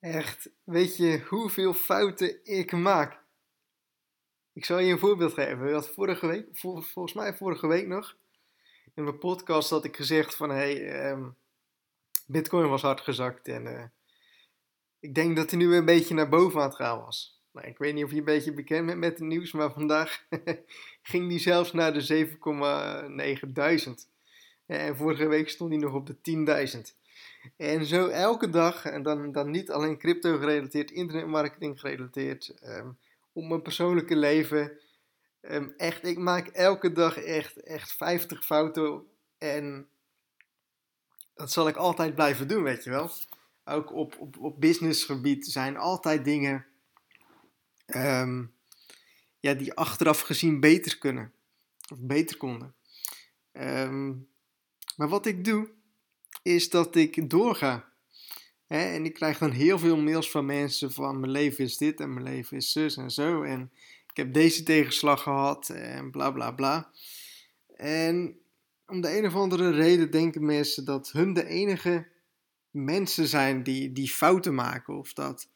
Echt, weet je hoeveel fouten ik maak? Ik zal je een voorbeeld geven. had vorige week, volgens mij vorige week nog, in mijn podcast had ik gezegd van hey, ehm, Bitcoin was hard gezakt en uh, ik denk dat hij nu een beetje naar boven aan het gaan was. Nou, ik weet niet of je een beetje bekend bent met het nieuws, maar vandaag ging die zelfs naar de 7,9000. En vorige week stond hij nog op de 10.000. En zo elke dag, en dan, dan niet alleen crypto gerelateerd, internetmarketing gerelateerd, um, op mijn persoonlijke leven. Ehm, echt, ik maak elke dag echt, echt 50 fouten. En dat zal ik altijd blijven doen, weet je wel. Ook op, op, op businessgebied zijn altijd dingen ehm, ja, die achteraf gezien beter kunnen. Of beter konden. Maar wat ik doe, is dat ik doorga. en ik krijg dan heel veel mails van mensen van mijn leven is dit en mijn leven is zus en zo. En ik heb deze tegenslag gehad en bla bla bla. En om de een of andere reden denken mensen dat hun de enige mensen zijn die, die fouten maken. Of dat,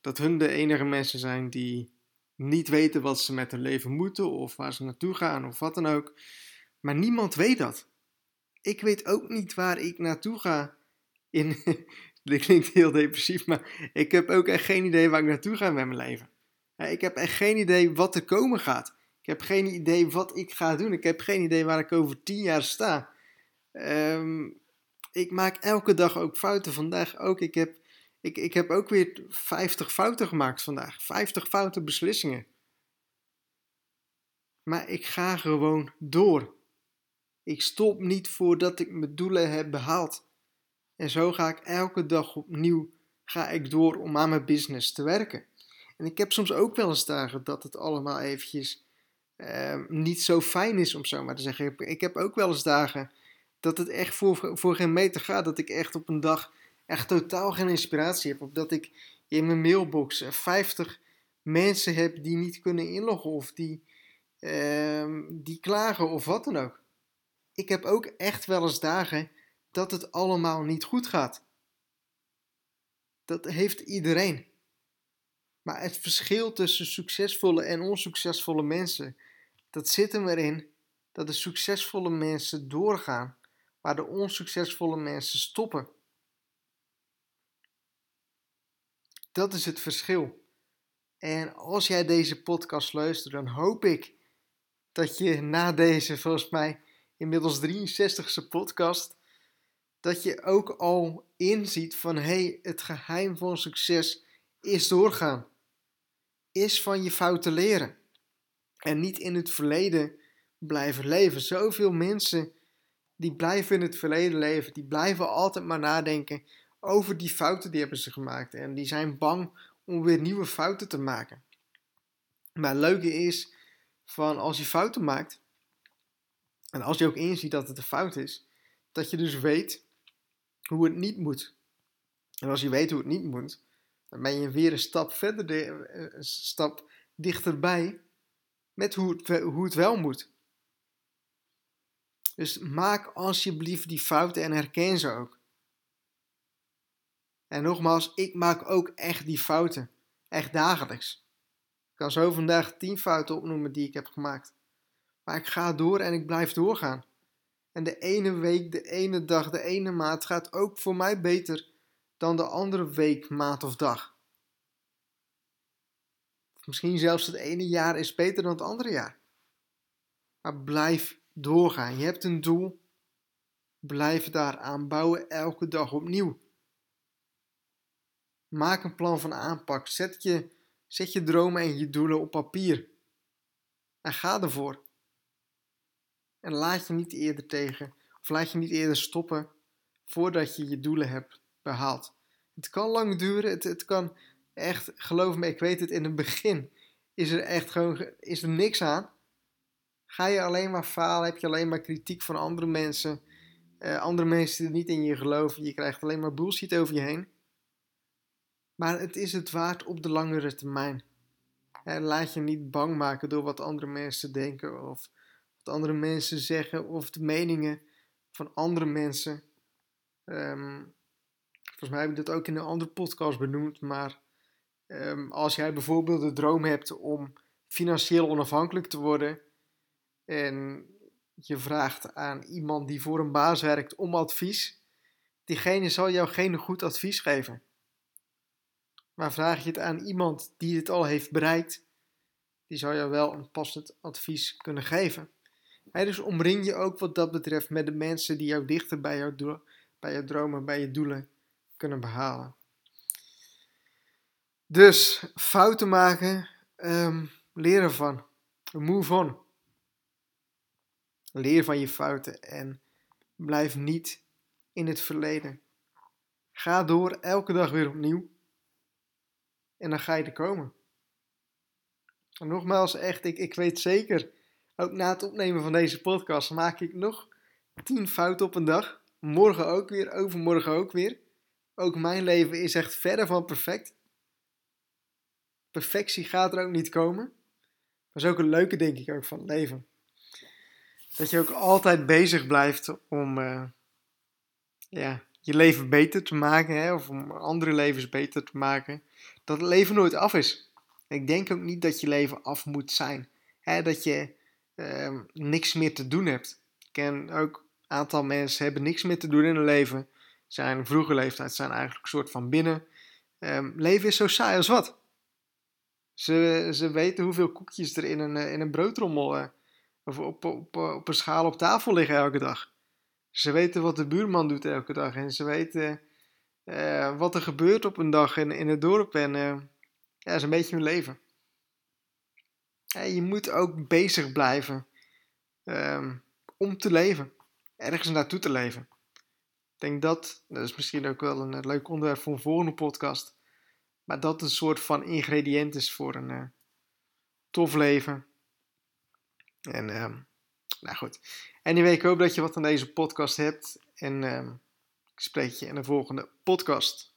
dat hun de enige mensen zijn die niet weten wat ze met hun leven moeten of waar ze naartoe gaan of wat dan ook. Maar niemand weet dat ik weet ook niet waar ik naartoe ga. In, dit klinkt heel depressief, maar ik heb ook echt geen idee waar ik naartoe ga met mijn leven. Ik heb echt geen idee wat er komen gaat. Ik heb geen idee wat ik ga doen. Ik heb geen idee waar ik over tien jaar sta. Ehm, ik maak elke dag ook fouten. Vandaag ook. Ik heb, ik, ik heb ook weer 50 fouten gemaakt vandaag. 50 foute beslissingen. Maar ik ga gewoon door. Ik stop niet voordat ik mijn doelen heb behaald. En zo ga ik elke dag opnieuw ga ik door om aan mijn business te werken. En ik heb soms ook wel eens dagen dat het allemaal eventjes uh, niet zo fijn is, om zo maar te zeggen. Ik heb ook wel eens dagen dat het echt voor, voor geen meter gaat. Dat ik echt op een dag echt totaal geen inspiratie heb. Of dat ik in mijn mailbox 50 mensen heb die niet kunnen inloggen of die, uh, die klagen of wat dan ook ik heb ook echt wel eens dagen dat het allemaal niet goed gaat. Dat heeft iedereen. Maar het verschil tussen succesvolle en onsuccesvolle mensen, dat zit hem erin dat de succesvolle mensen doorgaan, waar de onsuccesvolle mensen stoppen. Dat is het verschil. En als jij deze podcast luistert, dan hoop ik dat je na deze, volgens mij, inmiddels 63ste podcast, dat je ook al inziet van hé, hey, het geheim van succes is doorgaan. Is van je fouten leren. En niet in het verleden blijven leven. Zoveel mensen die blijven in het verleden leven, die blijven altijd maar nadenken over die fouten die hebben ze gemaakt. En die zijn bang om weer nieuwe fouten te maken. Maar het leuke is van als je fouten maakt, en als je ook inziet dat het een fout is, dat je dus weet hoe het niet moet. En als je weet hoe het niet moet, dan ben je weer een stap verder, stap dichterbij met hoe het, hoe het wel moet. Dus maak alsjeblieft die fouten en herken ze ook. En nogmaals, ik maak ook echt die fouten. Echt dagelijks. Ik kan zo vandaag 10 fouten opnoemen die ik heb gemaakt. Maar ik ga door en ik blijf doorgaan. En de ene week, de ene dag, de ene maand gaat ook voor mij beter dan de andere week, maand of dag. Misschien zelfs het ene jaar is beter dan het andere jaar. Maar blijf doorgaan. Je hebt een doel. Blijf daaraan bouwen elke dag opnieuw. Maak een plan van aanpak. Zet je, zet je dromen en je doelen op papier. En ga ervoor. En laat je niet eerder tegen, of laat je niet eerder stoppen voordat je je doelen hebt behaald. Het kan lang duren, het, het kan echt, geloof me, ik weet het, in het begin is er echt gewoon is er niks aan. Ga je alleen maar falen, heb je alleen maar kritiek van andere mensen, uh, andere mensen die niet in je geloven, je krijgt alleen maar bullshit over je heen. Maar het is het waard op de langere termijn. En laat je niet bang maken door wat andere mensen denken of wat andere mensen zeggen of de meningen van andere mensen. Um, volgens mij heb ik dat ook in een andere podcast benoemd, maar ehm, als jij bijvoorbeeld de droom hebt om financieel onafhankelijk te worden en je vraagt aan iemand die voor een baas werkt om advies, diegene zal jou geen goed advies geven. Maar vraag je het aan iemand die het al heeft bereikt, die zal jou wel een passend advies kunnen geven. Dus omring je ook wat dat betreft met de mensen die jou dichter bij jouw, bij jouw dromen, bij je doelen kunnen behalen. Dus fouten maken, um, leren van, move on. Leer van je fouten en blijf niet in het verleden. Ga door elke dag weer opnieuw. En dan ga je er komen. En nogmaals, echt, ik, ik weet zeker, ook na het opnemen van deze podcast maak ik nog 10 fouten op een dag. Morgen ook weer, overmorgen ook weer. Ook mijn leven is echt verder van perfect. Perfectie gaat er ook niet komen. Dat is ook een leuke, denk ik, van het leven. Dat je ook altijd bezig blijft om uh, ja, je leven beter te maken, hè, of om andere levens beter te maken. Dat het leven nooit af is. Ik denk ook niet dat je leven af moet zijn. Hè, dat je uh, niks meer te doen hebt. Ik ken ook een aantal mensen hebben niks meer te doen in hun leven. Zijn vroege leeftijd zijn eigenlijk een soort van binnen. Um, leven is zo saai als wat. Ze, ze weten hoeveel koekjes er in een, eh, in een broodrommel uh, of op, op, op een schaal op tafel liggen elke dag. Ze weten wat de buurman doet elke dag en ze weten wat er gebeurt op een dag in, in het dorp. En ja, dat is een beetje hun leven. Je moet ook bezig blijven um, om te leven, ergens naartoe te leven. Ik denk dat, dat is misschien ook wel een leuk onderwerp voor een volgende podcast. Maar dat een soort van ingrediënt is voor een uh, tof leven. En um, nou goed. Anyway, ik hoop dat je wat aan deze podcast hebt. En um, ik spreek je in de volgende podcast.